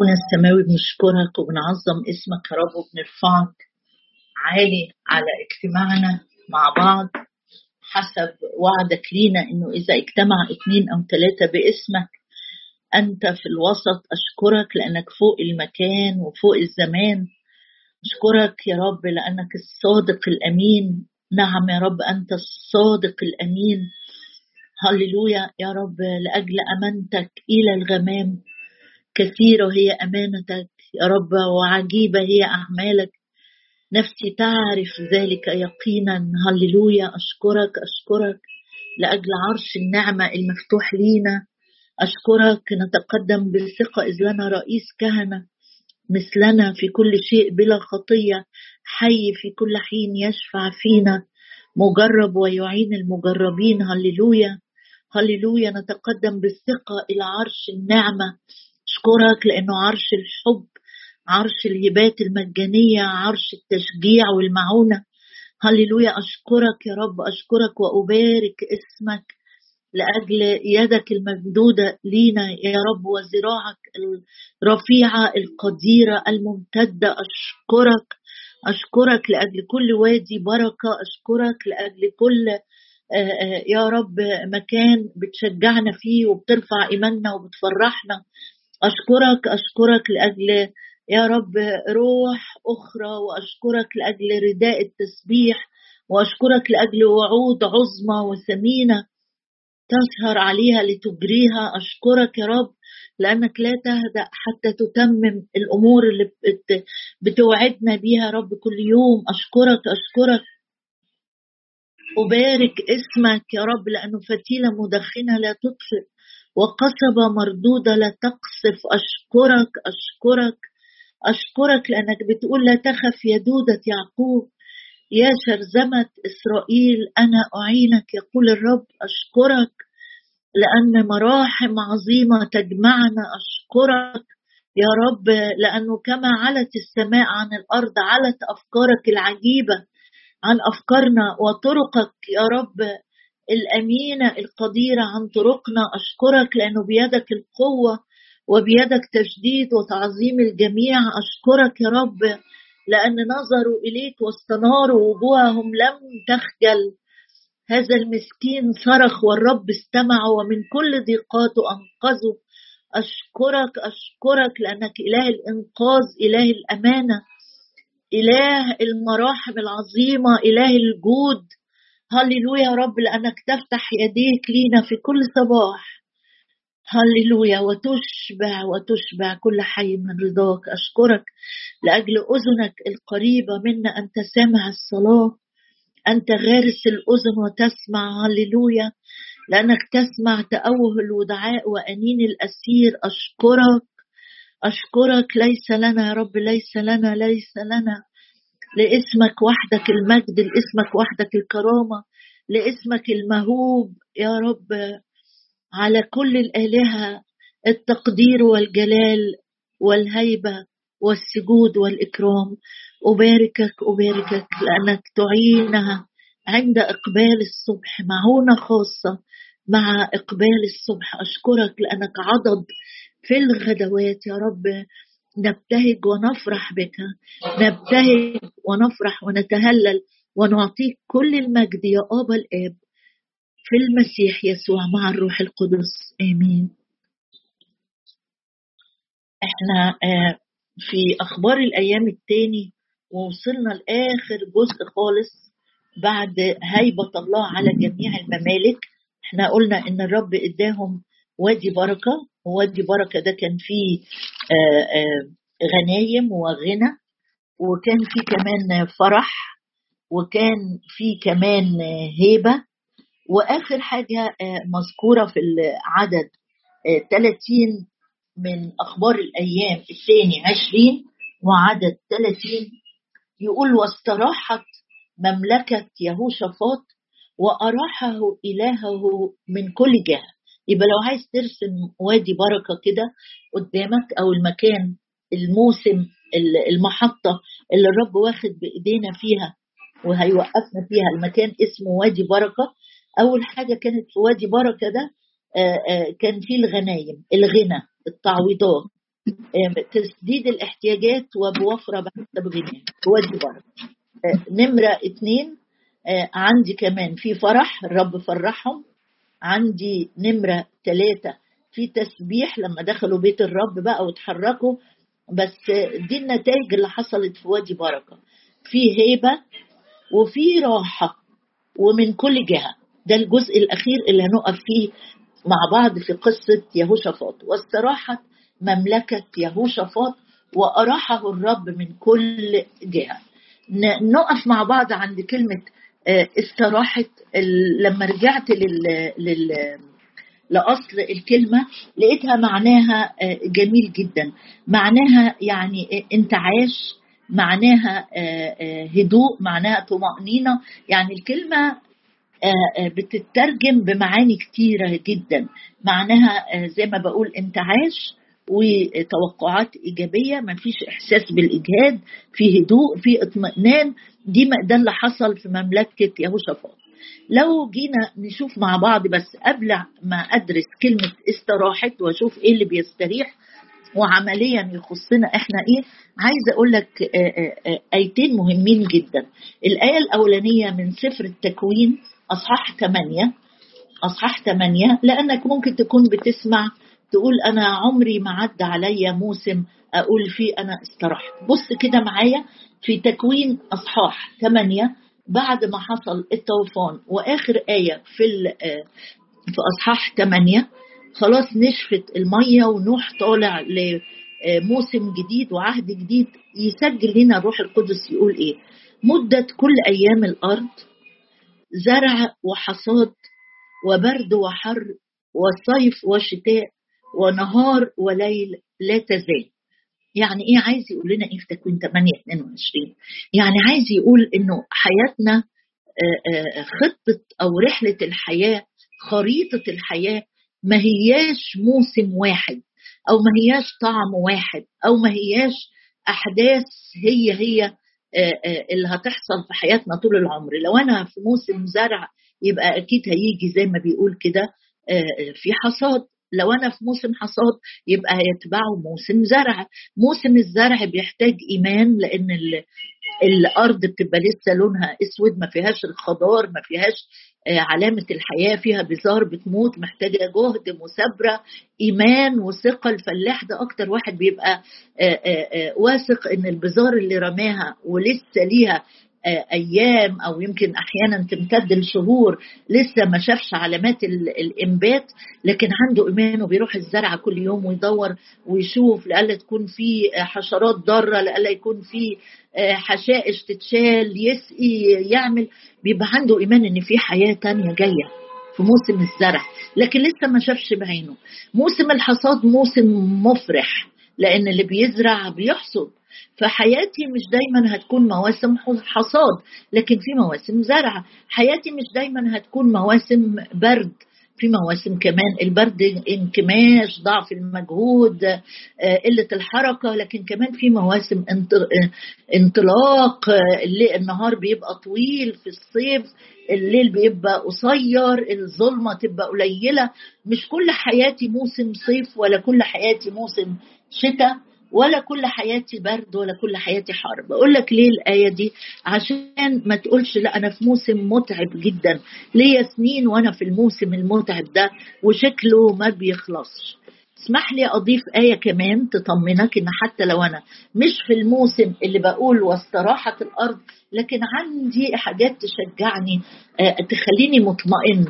أبونا السماوي بنشكرك وبنعظم اسمك يا رب وبنرفعك عالي على اجتماعنا مع بعض حسب وعدك لينا إنه إذا اجتمع اثنين أو ثلاثة باسمك أنت في الوسط أشكرك لأنك فوق المكان وفوق الزمان. أشكرك يا رب لأنك الصادق الأمين. نعم يا رب أنت الصادق الأمين. هللويا يا رب لأجل أمانتك إلى الغمام. كثيرة هي أمانتك يا رب وعجيبة هي أعمالك. نفسي تعرف ذلك يقينا. هللويا. أشكرك أشكرك لأجل عرش النعمة المفتوح لينا. أشكرك. نتقدم بالثقة إذ لنا رئيس كهنة مثلنا في كل شيء بلا خطية. حي في كل حين يشفع فينا. مجرب ويعين المجربين. هللويا. هللويا. نتقدم بالثقة إلى عرش النعمة. أشكرك لأنه عرش الحب عرش الهبات المجانية عرش التشجيع والمعونة. هللويا أشكرك يا رب أشكرك وأبارك اسمك لأجل يدك الممدودة لينا يا رب وذراعك الرفيعة القديرة الممتدة. أشكرك أشكرك لأجل كل وادي بركة أشكرك لأجل كل آه، آه، يا رب مكان بتشجعنا فيه وبترفع إيماننا وبتفرحنا. أشكرك أشكرك لأجل يا رب روح أخرى وأشكرك لأجل رداء التسبيح وأشكرك لأجل وعود عظمى وثمينة تسهر عليها لتجريها. أشكرك يا رب لأنك لا تهدأ حتى تتمم الأمور اللي بتوعدنا بيها يا رب كل يوم. أشكرك أشكرك. أبارك اسمك يا رب لأنه فتيلة مدخنة لا تطفئ. وقصبة مردودة لا تقصف أشكرك أشكرك أشكرك لأنك بتقول لا تخف يا دودة يعقوب يا شرذمة إسرائيل أنا أعينك يقول الرب أشكرك لأن مراحم عظيمة تجمعنا أشكرك يا رب لأنه كما علت السماء عن الأرض علت أفكارك العجيبة عن أفكارنا وطرقك يا رب. الأمينة القديرة عن طرقنا أشكرك لأنه بيدك القوة وبيدك تجديد وتعظيم الجميع. أشكرك يا رب لأن نظروا إليك واستناروا وجوههم لم تخجل. هذا المسكين صرخ والرب استمع ومن كل ضيقاته أنقذه. أشكرك أشكرك لأنك إله الإنقاذ إله الأمانة إله المراحم العظيمة إله الجود. هللويا يا رب لأنك تفتح يديك لينا في كل صباح. هللويا وتشبع وتشبع كل حي من رضاك. أشكرك لأجل أذنك القريبة منا أنت سامع الصلاة أنت غارس الأذن وتسمع. هللويا لأنك تسمع تأوه الودعاء وأنين الأسير. أشكرك أشكرك. ليس لنا يا رب ليس لنا ليس لنا. لاسمك وحدك المجد لاسمك وحدك الكرامة لاسمك المهوب يا رب. على كل الآلهة التقدير والجلال والهيبة والسجود والإكرام. أباركك أباركك لأنك تعينها عند إقبال الصبح. معونة خاصة مع إقبال الصبح. أشكرك لأنك عضد في الغدوات يا رب. نبتهج ونفرح بك. نبتهج ونفرح ونتهلل ونعطيك كل المجد يا آبا الآب. في المسيح يسوع مع الروح القدس. آمين. إحنا آه، في أخبار الأيام التاني ووصلنا لآخر جزء خالص بعد هيبة الله على جميع الممالك. إحنا قلنا إن الرب إداهم وادي بركة ووادي بركة ده كان فيه آه، آه، غنايم وغنى وكان فيه كمان فرح وكان فيه كمان هيبة وآخر حاجة آه، مذكورة في العدد 30 من أخبار الأيام الثاني 20 وعدد 30 يقول واستراحت مملكة يهوشافاط وأراحه إلهه من كل جهة. يبقى لو عايز ترسم وادي بركة كده قدامك أو المكان الموسم المحطة اللي الرب واخد بإيدينا فيها وهيوقفنا فيها المكان اسمه وادي بركة. أول حاجة كانت في وادي بركة ده كان فيه الغنايم الغنى التعويضات تسديد الاحتياجات وبوفرة بحسب غناه وادي بركة. نمرة اتنين عندي كمان في فرح الرب فرحهم. عندي نمرة ثلاثة في تسبيح لما دخلوا بيت الرب بقى وتحركوا بس دي النتائج اللي حصلت في وادي بركة. في هيبة وفي راحة ومن كل جهة. ده الجزء الأخير اللي هنقف فيه مع بعض في قصة يهوشافاط. واستراحت مملكة يهوشافاط وأراحه الرب من كل جهة. نقف مع بعض عند كلمة آه، استراحت لما رجعت لل, لل لأصل الكلمة لقيتها معناها آه، جميل جدا. معناها يعني انتعاش معناها آه، هدوء معناها طمأنينة. يعني الكلمة بتترجم بمعاني كتيرة جدا. معناها زي ما بقول انتعاش وتوقعات إيجابية ما فيش إحساس بالإجهاد في هدوء في اطمئنان. دي ده اللي حصل في مملكة يهوشافاط لو جينا نشوف مع بعض بس قبل ما أدرس كلمة استراحت وأشوف إيه اللي بيستريح وعمليا يخصنا إحنا إيه عايزه أقول لك آيتين مهمين جدا. الآية الأولانية من سفر التكوين أصحاح 8 أصحاح 8 لأنك ممكن تكون بتسمع تقول أنا عمري ما عدى عليا موسم أقول فيه أنا استرحت. بص كده معايا في تكوين أصحاح 8 بعد ما حصل الطوفان وآخر آية في في أصحاح 8 خلاص نشفت المية ونوح طالع لموسم جديد وعهد جديد يسجل لنا الروح القدس يقول إيه؟ مدة كل أيام الأرض زرع وحصاد وبرد وحر وصيف وشتاء ونهار وليل لا تزال. يعني إيه عايز يقول لنا إيه في تكوين 8 22 يعني عايز يقول إنه حياتنا خطة أو رحلة الحياة خريطة الحياة ما هياش موسم واحد أو ما هياش طعم واحد أو ما هياش أحداث هي هي اللي هتحصل في حياتنا طول العمر. لو أنا في موسم زرع يبقى أكيد هيجي زي ما بيقول كده في حصاد. لو أنا في موسم حصاد يبقى هيتبعه موسم زرع. موسم الزرع بيحتاج إيمان لأن الأرض بتبقى لسه لونها أسود ما فيهاش الخضار ما فيهاش آه، علامة الحياة فيها بزار بتموت محتاجة جهد مثابرة إيمان وثقة الفلاح. ده أكتر واحد بيبقى آه، آه، واثق إن البزار اللي رماها ولسه ليها أيام أو يمكن أحيانا تمتد لشهور لسه ما شافش علامات الإنبات لكن عنده ايمان وبيروح الزرع كل يوم ويدور ويشوف لألا تكون في حشرات ضارة لألا يكون في آه، حشائش تتشال يسقي يعمل. بيبقى عنده إيمان إن في حياة تانية جاية في موسم الزرع لكن لسه ما شافش بعينه. موسم الحصاد موسم مفرح. لأن اللي بيزرع بيحصد. فحياتي مش دايما هتكون مواسم حصاد لكن في مواسم زرع حياتي مش دايما هتكون مواسم برد في مواسم كمان البرد انكماش ضعف المجهود آه، قلة الحركة لكن كمان في مواسم انطلاق النهار بيبقى طويل في الصيف الليل بيبقى قصير الظلمة تبقى قليلة. مش كل حياتي موسم صيف ولا كل حياتي موسم شتاء ولا كل حياتي برد ولا كل حياتي حر. بقول لك ليه الآية دي؟ عشان ما تقولش لا أنا في موسم متعب جدا. ليا سنين وأنا في الموسم المتعب ده وشكله ما بيخلصش. اسمح لي أضيف آية كمان تطمنك إن حتى لو أنا مش في الموسم اللي بقول واستراحت الأرض لكن عندي حاجات تشجعني آه، تخليني مطمئن.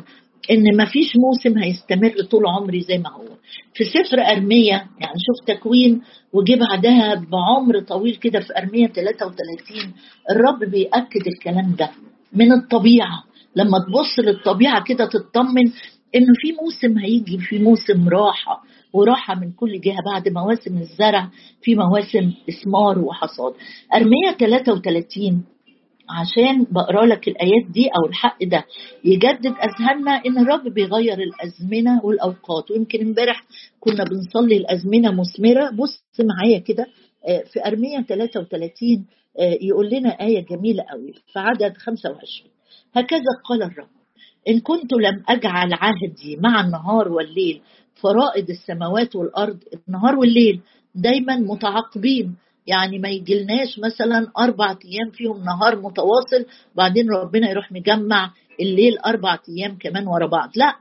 إن ما فيش موسم هيستمر طول عمري زي ما هو. في سفر أرميا يعني شوف تكوين وجي بعدها بعمر طويل كده في أرميا 33 الرب بيأكد الكلام ده من الطبيعة. لما تبص للطبيعة كده تطمن إنه في موسم هيجي في موسم راحة وراحة من كل جهة بعد مواسم الزرع في مواسم إثمار وحصاد. أرمية 33 عشان بقرا لك الآيات دي أو الحق ده. يجدد أذهاننا إن الرب بيغير الأزمنة والأوقات. ويمكن امبارح كنا بنصلي الأزمنة مثمرة. بص معايا كده آه، في ارميا 33 آه، يقول لنا آية جميلة قوي في عدد 25 هكذا قال الرب إن كنت لم أجعل عهدي مع النهار والليل فرائد السماوات والأرض النهار والليل دايما متعاقبين يعني ما يجيلناش مثلا أربع أيام فيهم نهار متواصل بعدين ربنا يروح مجمع الليل أربع أيام كمان ورا بعض. لا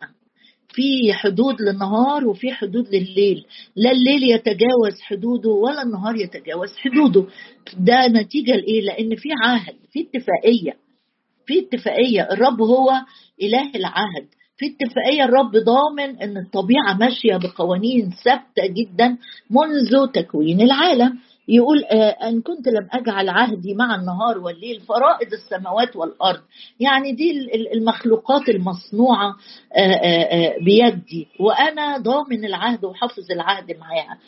في حدود للنهار وفي حدود لليل لا الليل يتجاوز حدوده ولا النهار يتجاوز حدوده. ده نتيجة لإيه؟ لأن في عهد في اتفاقية. في اتفاقية الرب هو إله العهد. في اتفاقية الرب ضامن أن الطبيعة ماشية بقوانين ثابتة جدا منذ تكوين العالم. يقول آه، أن كنت لم أجعل عهدي مع النهار والليل فرائض السماوات والأرض يعني دي المخلوقات المصنوعة آه، آه، بيدي وأنا ضامن العهد وحافظ العهد معاها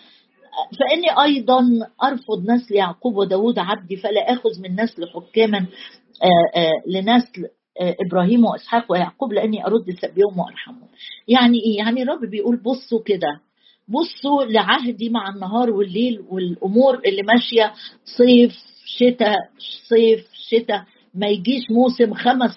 فإني أيضا أرفض نسل يعقوب وداود عبدي فلا أخذ من نسل حكاما لنسل إبراهيم وإسحاق ويعقوب لأني أرد سبيهم وأرحمهم. يعني إيه؟ يعني الرب بيقول بصوا كده بصوا لعهدي مع النهار والليل والأمور اللي ماشية. صيف شتاء صيف شتاء. ما يجيش موسم خمس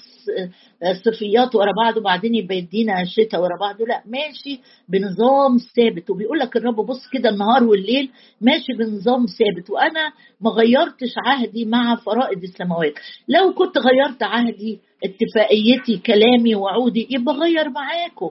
صفيات ورا بعض وبعدين يبقى يدينا شتاء ورا بعض. لا ماشي بنظام ثابت. وبيقول لك الرب بص كده النهار والليل ماشي بنظام ثابت. وأنا ما غيرتش عهدي مع فرائض السماوات. لو كنت غيرت عهدي اتفاقيتي كلامي وعودي يبقى غير معاكم.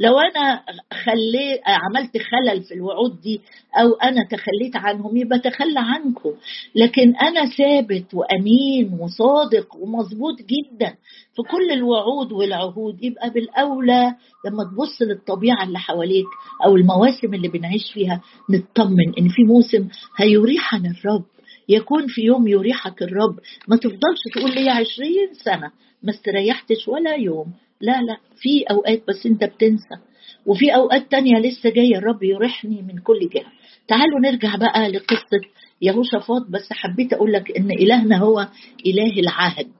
لو أنا خليت عملت خلل في الوعود دي أو أنا تخليت عنهم يبقى تخلى عنكم. لكن أنا ثابت وأمين وصادق ومظبوط جدا في كل الوعود والعهود يبقى بالأولى لما تبص للطبيعة اللي حواليك أو المواسم اللي بنعيش فيها نطمن إن في موسم هيريحنا الرب. يكون في يوم يريحك الرب. ما تفضلش تقول لي عشرين سنة ما استريحتش ولا يوم. لا لا في أوقات بس أنت بتنسى. وفي أوقات تانية لسه جاية الرب يريحني من كل جهة. تعالوا نرجع بقى لقصة يهوشافاط. بس حبيت أقول لك إن إلهنا هو إله العهد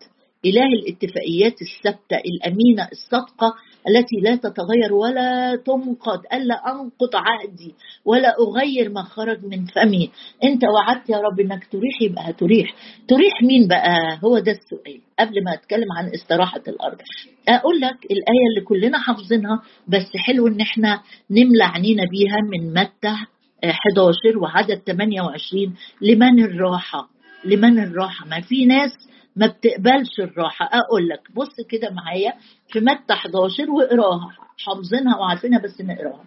إله الاتفاقيات الثابتة الأمينة الصادقة التي لا تتغير ولا تنقض ألا أنقض عهدي ولا أغير ما خرج من فمي. أنت وعدت يا رب أنك تريح يبقى هتريح تريح مين بقى؟ هو ده السؤال. قبل ما أتكلم عن استراحة الأرض أقول لك الآية اللي كلنا حافظينها بس حلو إن إحنا نملى عينينا بيها من متى 11 وعدد 28 لمن الراحة؟ لمن الراحة؟ ما في ناس ما بتقبلش الراحة. أقول لك بص كده معايا في متى 11 واقراها. حافظينها وعارفينها بس نقراها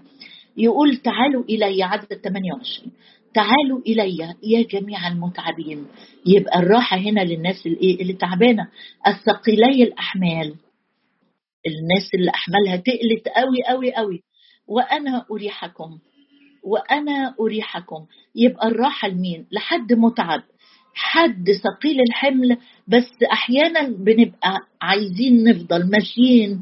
يقول تعالوا إلي عدد 28 تعالوا إلي يا جميع المتعبين. يبقى الراحة هنا للناس اللي, اللي تعبانة. الثقيلي الأحمال. الناس اللي أحمالها تقلت قوي قوي قوي وأنا أريحكم. وأنا أريحكم. يبقى الراحة لمين؟ لحد متعب. حد ثقيل الحمل بس أحيانا بنبقى عايزين نفضل ماشيين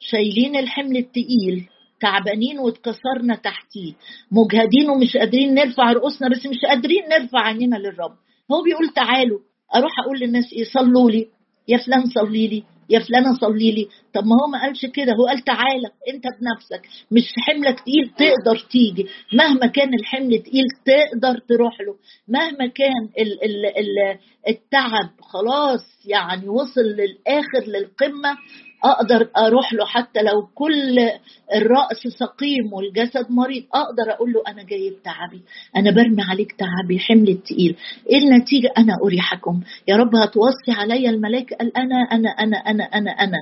شايلين الحمل التقيل تعبانين واتكسرنا تحتيه مجهدين ومش قادرين نرفع رؤوسنا بس مش قادرين نرفع عينينا للرب. هو بيقول تعالوا أروح أقول للناس إيه؟ صلوا لي. يا فلان صلي لي. يا فلانة صلي لي. طب ما هو ما قالش كده. هو قال تعالى انت بنفسك. مش حملك تقيل تقدر تيجي. مهما كان الحمل تقيل تقدر تروح له. مهما كان ال ال ال التعب خلاص يعني وصل للآخر للقمة أقدر أروح له حتى لو كل الرأس سقيم والجسد مريض أقدر أقول له أنا جايب تعبي أنا برمي عليك تعبي حمل التقيل. إيه النتيجة؟ أنا أريحكم. يا رب هتوصي عليا الملائكة. قال أنا أنا أنا أنا أنا أنا.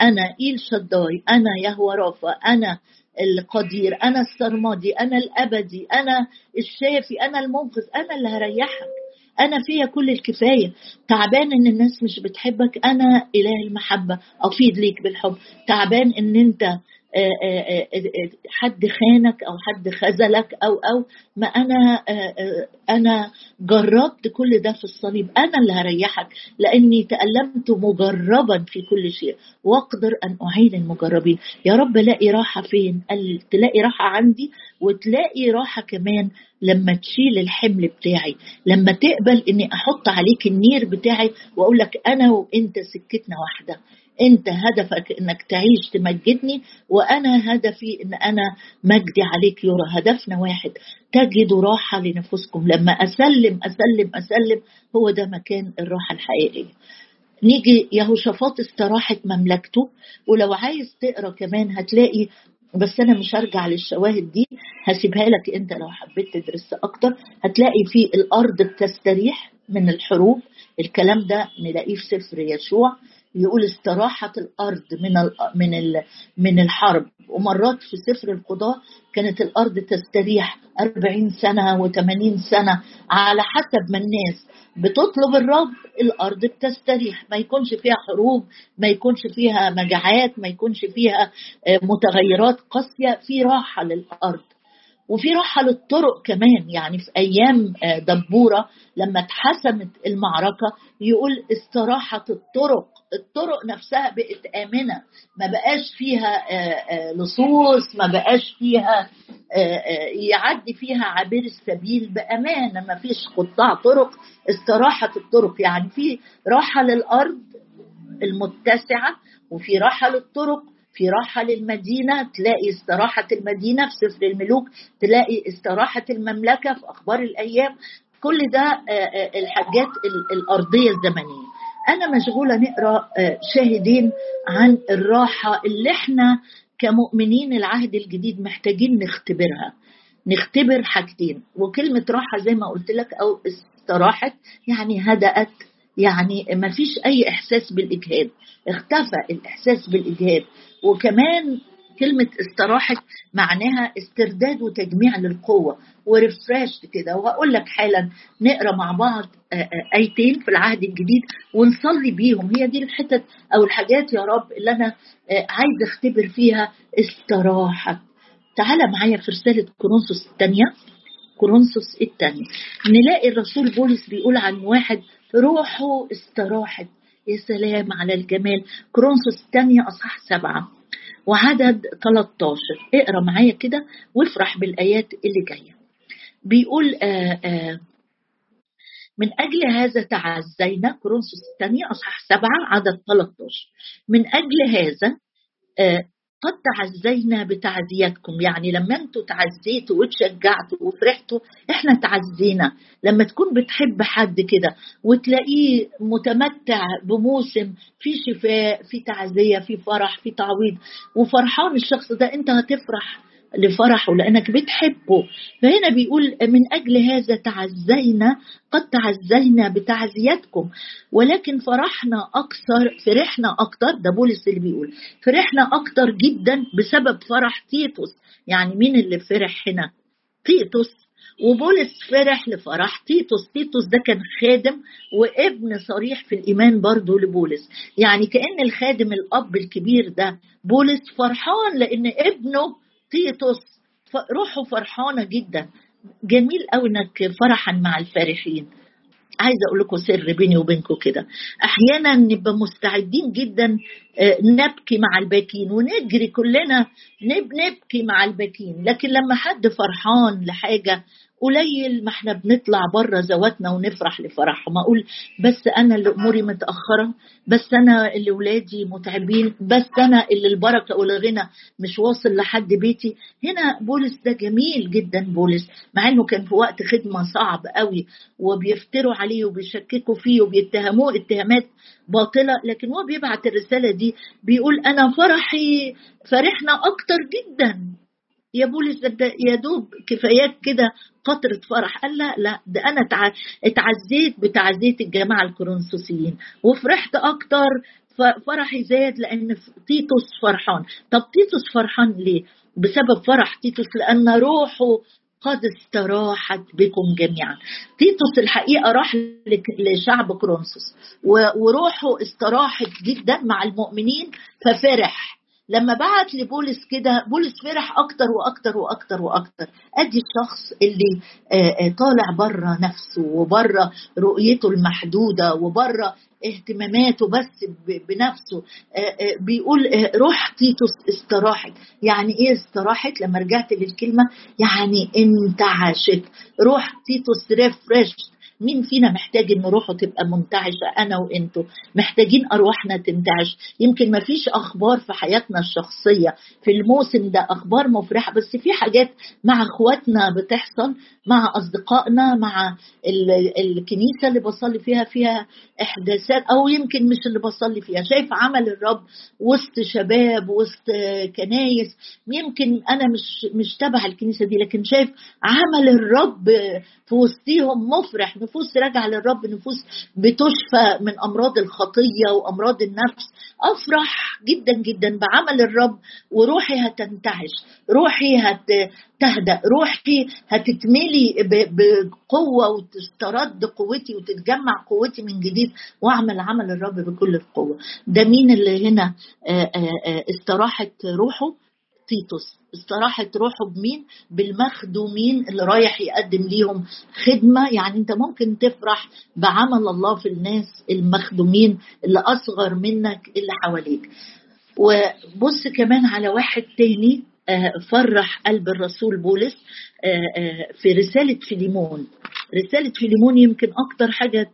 أنا إيل شداي أنا يهوى رافا أنا القدير أنا السرمدي أنا الأبدي أنا الشافي أنا المنقذ أنا اللي هريحك. أنا فيا كل الكفاية. تعبان إن الناس مش بتحبك. أنا إله المحبة. افيض ليك بالحب. تعبان إن أنت حد خانك أو حد خذلك أو أو ما أنا أنا جربت كل ده في الصليب. أنا اللي هريحك لأني تألمت مجربا في كل شيء. واقدر أن أعين المجربين. يا رب الاقي راحة فين؟ قال تلاقي راحة عندي وتلاقي راحة كمان لما تشيل الحمل بتاعي. لما تقبل إني أحط عليك النير بتاعي وأقول لك أنا وأنت سكتنا واحدة. أنت هدفك إنك تعيش تمجدني وأنا هدفي إن أنا مجدي عليك. يرى هدفنا واحد تجدوا راحة لنفوسكم. لما أسلم أسلم أسلم هو ده مكان الراحة الحقيقية. نيجي يهوشافاط استراحت مملكته ولو عايز تقرأ كمان هتلاقي بس أنا مش هرجع للشواهد دي هسيبها لك أنت لو حبيت تدرس أكتر. هتلاقي في الأرض بتستريح من الحروب. الكلام ده نلاقيه في سفر يشوع يقول استراحت الأرض من من من الحرب. ومرات في سفر القضاء كانت الأرض تستريح 40 سنة و80 سنة على حسب ما الناس بتطلب الرب الأرض بتستريح. ما يكونش فيها حروب ما يكونش فيها مجاعات ما يكونش فيها آه، متغيرات قاسية في راحة للأرض. وفي راحة للطرق كمان. يعني في أيام آه، دبورة لما اتحسمت المعركة يقول استراحت الطرق الطرق نفسها بقت آمنة. ما بقاش فيها آه، آه، لصوص ما بقاش فيها يعدي فيها عابر السبيل بأمانة. ما فيش قطاع طرق استراحت الطرق. يعني في راحة للأرض المتسعة وفي راحة للطرق في راحة للمدينة. تلاقي استراحة المدينة في سفر الملوك تلاقي استراحة المملكة في أخبار الأيام. كل ده آه، آه، الحاجات الأرضية الزمنية. أنا مشغولة نقرأ آه، شاهدين عن الراحة اللي إحنا كمؤمنين العهد الجديد محتاجين نختبرها. نختبر حاجتين وكلمة راحة زي ما قلت لك أو استراحت يعني هدأت يعني ما فيش أي إحساس بالإجهاد. اختفى الإحساس بالإجهاد. وكمان كلمة استراحت معناها استرداد وتجميع للقوة وريفريش كده. وهقول لك حالا نقرأ مع بعض آه، آه، آيتين في العهد الجديد ونصلي بيهم. هي دي الحتت أو الحاجات يا رب اللي أنا آه، عايز أختبر فيها استراحة. تعال معايا في رسالة كورنثوس الثانية. كورنثوس الثانية. نلاقي الرسول بولس بيقول عن واحد روحه استراحت. يا سلام على الجمال. كرونسوس الثانية أصحاح سبعة. وعدد 13 اقرأ معايا كده وافرح بالآيات اللي جاية. بيقول آآ آه، آآ آه، من أجل هذا تعزينا كورنثوس الثانية أصحاح سبعة عدد 13 من أجل هذا آه، قد تعزينا بتعزيتكم. يعني لما أنتوا تعزيتوا وتشجعتوا وفرحتوا إحنا تعزينا. لما تكون بتحب حد كده وتلاقيه متمتع بموسم في شفاء في تعزية في فرح في تعويض وفرحان الشخص ده انت هتفرح. لفرحه لأنك بتحبه. فهنا بيقول من أجل هذا تعزينا قد تعزينا بتعزيتكم. ولكن فرحنا أكثر فرحنا أكثر ده بولس اللي بيقول فرحنا أكثر جدا بسبب فرح تيتوس. يعني مين اللي فرح هنا؟ تيتوس. وبولس فرح لفرح تيتوس. تيتوس ده كان خادم وابن صريح في الإيمان برضه لبولس. يعني كأن الخادم الأب الكبير ده بولس فرحان لأن ابنه تيتوس روحه فرحانة جدا. جميل قوي إنك فرحا مع الفرحين. عايزة أقول لكم سر بيني وبينكم كده. أحيانا نبقى مستعدين جدا آه، نبكي مع الباكين ونجري كلنا نبكي مع الباكين. لكن لما حد فرحان لحاجة قليل ما إحنا بنطلع بره ذواتنا ونفرح لفرحهم. أقول بس أنا اللي أموري متأخرة بس أنا اللي ولادي متعبين بس أنا اللي البركة والغنى مش واصل لحد بيتي. هنا بولس ده جميل جدا بولس مع إنه كان في وقت خدمة صعب قوي وبيفتروا عليه وبيشككوا فيه وبيتهموه اتهامات باطلة لكن هو بيبعت الرسالة دي بيقول أنا فرحي فرحنا أكتر جدا. يا بولس ده يا دوب كفايات كده قطرة فرح. قال لا لا ده أنا اتعزيت بتعزية الجماعة الكورنثوسيين. وفرحت أكتر فرحي زاد لأن تيتوس فرحان. طب تيتوس فرحان ليه؟ بسبب فرح تيتوس لأن روحه قد استراحت بكم جميعا. تيتوس الحقيقة راح لشعب كرونسوس وروحه استراحت جدا مع المؤمنين ففرح. لما بعت لبولس كده بولس فرح أكتر وأكتر وأكتر وأكتر. أدي الشخص اللي آه، آه، طالع بره نفسه وبره رؤيته المحدودة وبره اهتماماته بس بنفسه. آه، بيقول روح تيتوس استراحت. يعني إيه استراحت؟ لما رجعت للكلمة يعني انتعشت. روح تيتوس ريفرش مين فينا محتاج ان روحه تبقى منتعشة أنا وإنتو. محتاجين أرواحنا تنتعش. يمكن ما فيش أخبار في حياتنا الشخصية. في الموسم ده أخبار مفرحة بس في حاجات مع أخواتنا بتحصل مع أصدقائنا مع الكنيسة اللي بصلي فيها فيها إحداثات أو يمكن مش اللي بصلي فيها. شايف عمل الرب وسط شباب وسط كنايس. يمكن أنا مش مش تبع الكنيسة دي لكن شايف عمل الرب في وسطيهم مفرح نفوس راجعة للرب نفوس بتشفى من أمراض الخطية وأمراض النفس. أفرح جدا جدا بعمل الرب وروحي هتنتعش روحي هتهدأ روحي هتتملي بقوة وتسترد قوتي وتتجمع قوتي من جديد وأعمل عمل الرب بكل القوة. ده مين اللي هنا استراحت روحه؟ تيتوس. استراحت روحه بمين؟ بالمخدومين اللي رايح يقدم ليهم خدمة. يعني انت ممكن تفرح بعمل الله في الناس المخدومين اللي أصغر منك اللي حواليك. وبص كمان على واحد تاني فرح قلب الرسول بولس في رسالة فيليمون. رسالة فيليمون يمكن أكتر حاجة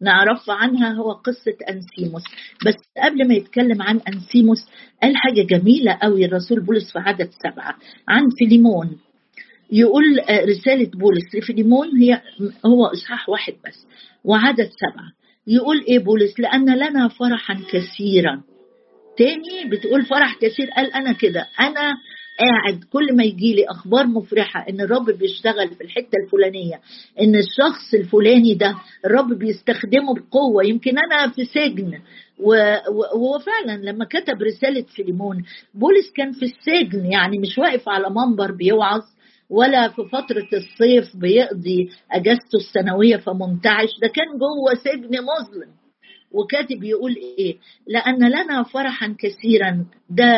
نعرفها عنها هو قصة أنسيموس. بس قبل ما يتكلم عن أنسيموس قال حاجة جميلة قوي الرسول بولس في عدد سبعة. عن فيليمون. يقول رسالة بولس. لفيليمون هي هو إصحاح واحد بس وعدد سبعة. يقول إيه بولس؟ لأن لنا فرحا كثيرا. تاني بتقول فرح كثير؟ قال أنا كده. أنا قاعد كل ما يجي لي أخبار مفرحة إن الرب بيشتغل في الحتة الفلانية إن الشخص الفلاني ده الرب بيستخدمه بقوة يمكن أنا في سجن. وهو فعلا لما كتب رسالة فيليمون بولس كان في السجن يعني مش واقف على منبر بيوعظ ولا في فترة الصيف بيقضي أجازته السنوية فمنتعش. ده كان جوه سجن مظلم. وكاتب يقول إيه؟ لأن لنا فرحا كثيرا. ده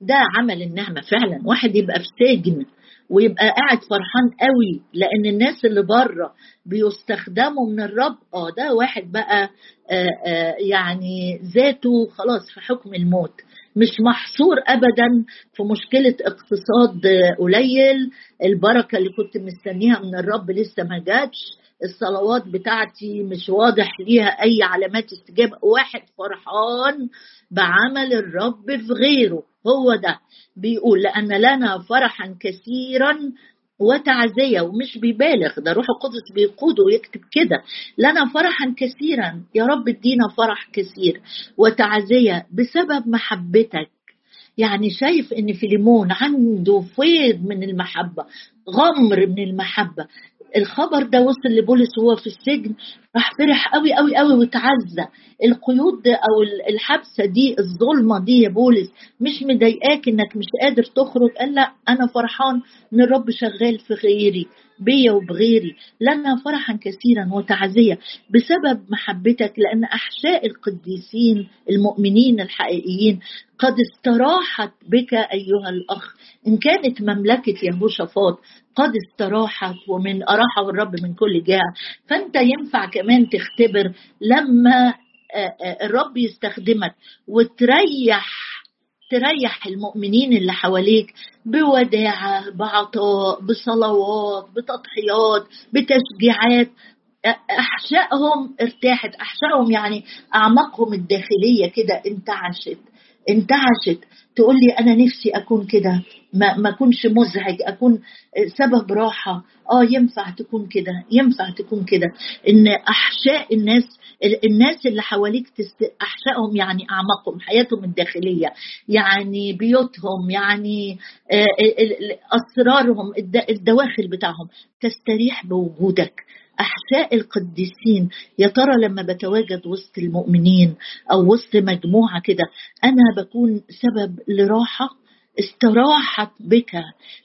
ده عمل النعمة فعلا. واحد يبقى في سجن ويبقى قاعد فرحان قوي لأن الناس اللي بره بيستخدموا من الرب. آه ده واحد بقى آآ آآ يعني ذاته خلاص في حكم الموت. مش محصور ابدا في مشكلة اقتصاد قليل. البركة اللي كنت مستنيها من الرب لسه ما جاتش. الصلوات بتاعتي مش واضح ليها أي علامات استجابة. واحد فرحان بعمل الرب في غيره. هو ده. بيقول لأن لنا فرحا كثيرا وتعزية ومش بيبالغ. ده روح القدس بيقوده ويكتب كده. لنا فرحا كثيرا. يا رب ادينا فرح كثير وتعزية بسبب محبتك. يعني شايف إن فيليمون عنده فيض من المحبة غمر من المحبة. الخبر ده وصل لبولس وهو في السجن راح فرح قوي قوي قوي وتعزى القيود أو الحبسة دي الظلمة دي يا بولس مش مضايقاك إنك مش قادر تخرج؟ قال لا أنا فرحان إن الرب شغال في غيري. بيا وبغيري لنا فرحا كثيرا وتعزية. بسبب محبتك لأن أحشاء القديسين المؤمنين الحقيقيين قد استراحت بك أيها الأخ. إن كانت مملكة يهوشافاط قد استراحت ومن أراحه الرب من كل جهة فأنت ينفع كمان تختبر لما الرب يستخدمك وتريح تريح المؤمنين اللي حواليك بوداعة بعطاء بصلوات بتضحيات بتشجيعات. أحشائهم ارتاحت أحشائهم يعني أعماقهم الداخلية كده انتعشت. انتعشت تقول لي أنا نفسي أكون كده. ما ما أكونش مزعج. أكون سبب راحة. آه ينفع تكون كده. ينفع تكون كده. إن أحشاء الناس الناس اللي حواليك. أحشائهم يعني أعماقهم حياتهم الداخلية. يعني بيوتهم يعني أسرارهم الدواخل بتاعهم. تستريح بوجودك. احشاء القديسين يا ترى لما بتواجد وسط المؤمنين أو وسط مجموعة كده أنا بكون سبب لراحة؟ استراحت بك.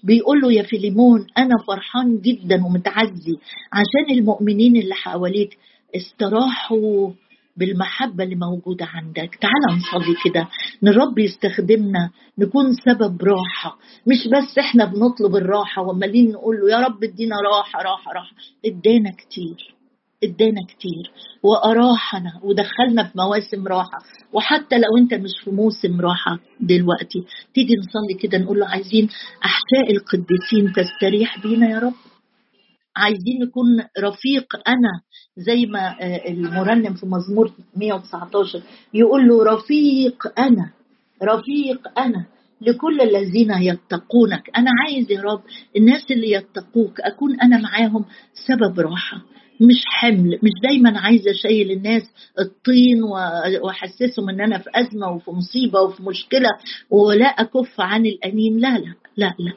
بيقول له يا فيليمون أنا فرحان جدا ومتعزي عشان المؤمنين اللي حواليك استراحوا بالمحبة اللي موجودة عندك. تعال نصلي كده. ان الرب يستخدمنا نكون سبب راحة. مش بس إحنا بنطلب الراحة وعمالين نقول له يا رب ادينا راحة راحة راحة. ادانا كتير. ادانا كتير. وأراحنا. ودخلنا في مواسم راحة. وحتى لو أنت مش في موسم راحة دلوقتي تيجي نصلي كده نقول له عايزين أحشاء القديسين تستريح بينا يا رب. عايزين نكون رفيق. أنا زي ما آه، المرنم في مزمور 119 يقول له رفيق أنا رفيق أنا لكل الذين يتقونك. أنا عايز يا رب الناس اللي يتقوك أكون أنا معاهم سبب راحة. مش حمل مش دايما عايزة اشيل الناس الطين واحسسهم إن أنا في أزمة وفي مصيبة وفي مشكلة ولا أكف عن الانين لا لا لا لا.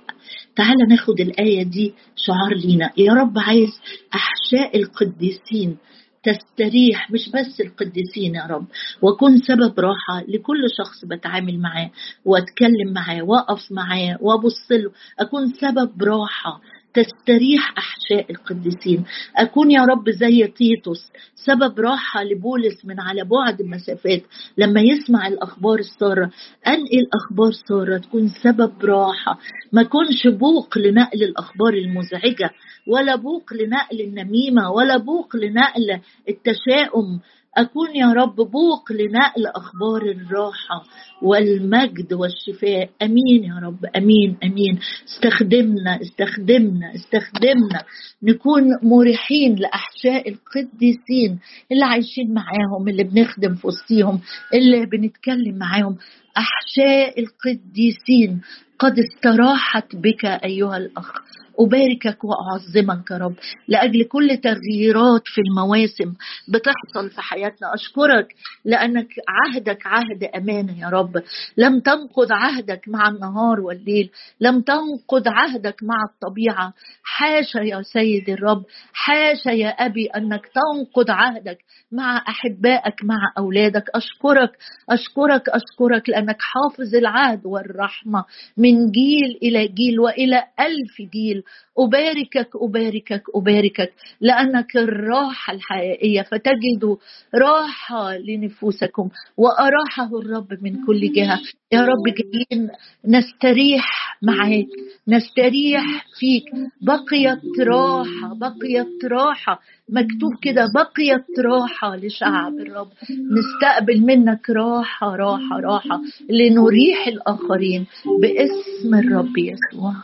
تعال ناخد الآية دي شعار لينا. يا رب عايز أحشاء القديسين تستريح مش بس القديسين يا رب. وكن سبب راحة لكل شخص بتعامل معاه وأتكلم معاه وأقف معاه وأبص له. أكون سبب راحة تستريح أحشاء القديسين. أكون يا رب زي تيتوس. سبب راحة لبولس من على بعد المسافات. لما يسمع الأخبار السارة أنقل أخبار سارة تكون سبب راحة. ما كونش بوق لنقل الأخبار المزعجة ولا بوق لنقل النميمة ولا بوق لنقل التشاؤم. أكون يا رب بوق لنقل أخبار الراحة والمجد والشفاء. أمين يا رب أمين أمين. استخدمنا استخدمنا استخدمنا. نكون مريحين لأحشاء القديسين اللي عايشين معاهم اللي بنخدم في وسطيهم اللي بنتكلم معاهم. أحشاء القديسين قد استراحت بك أيها الأخ. أباركك وأعظمك يا رب. لأجل كل تغييرات في المواسم بتحصل في حياتنا أشكرك لأنك عهدك عهد أمانة يا رب. لم تنقض عهدك مع النهار والليل لم تنقض عهدك مع الطبيعة. حاشا يا سيد الرب حاشا يا أبي أنك تنقض عهدك مع أحبائك مع أولادك. أشكرك أشكرك أشكرك لأنك حافظ العهد والرحمة من جيل إلى جيل وإلى ألف جيل. أباركك أباركك أباركك لأنك الراحة الحقيقية فتجدوا راحة لنفوسكم وأراحة الرب من كل جهة. يا رب جايين نستريح معاك نستريح فيك. بقيت راحة بقيت راحة. مكتوب كده بقيت راحة لشعب الرب. نستقبل منك راحة راحة راحة لنريح الآخرين باسم الرب يسوع.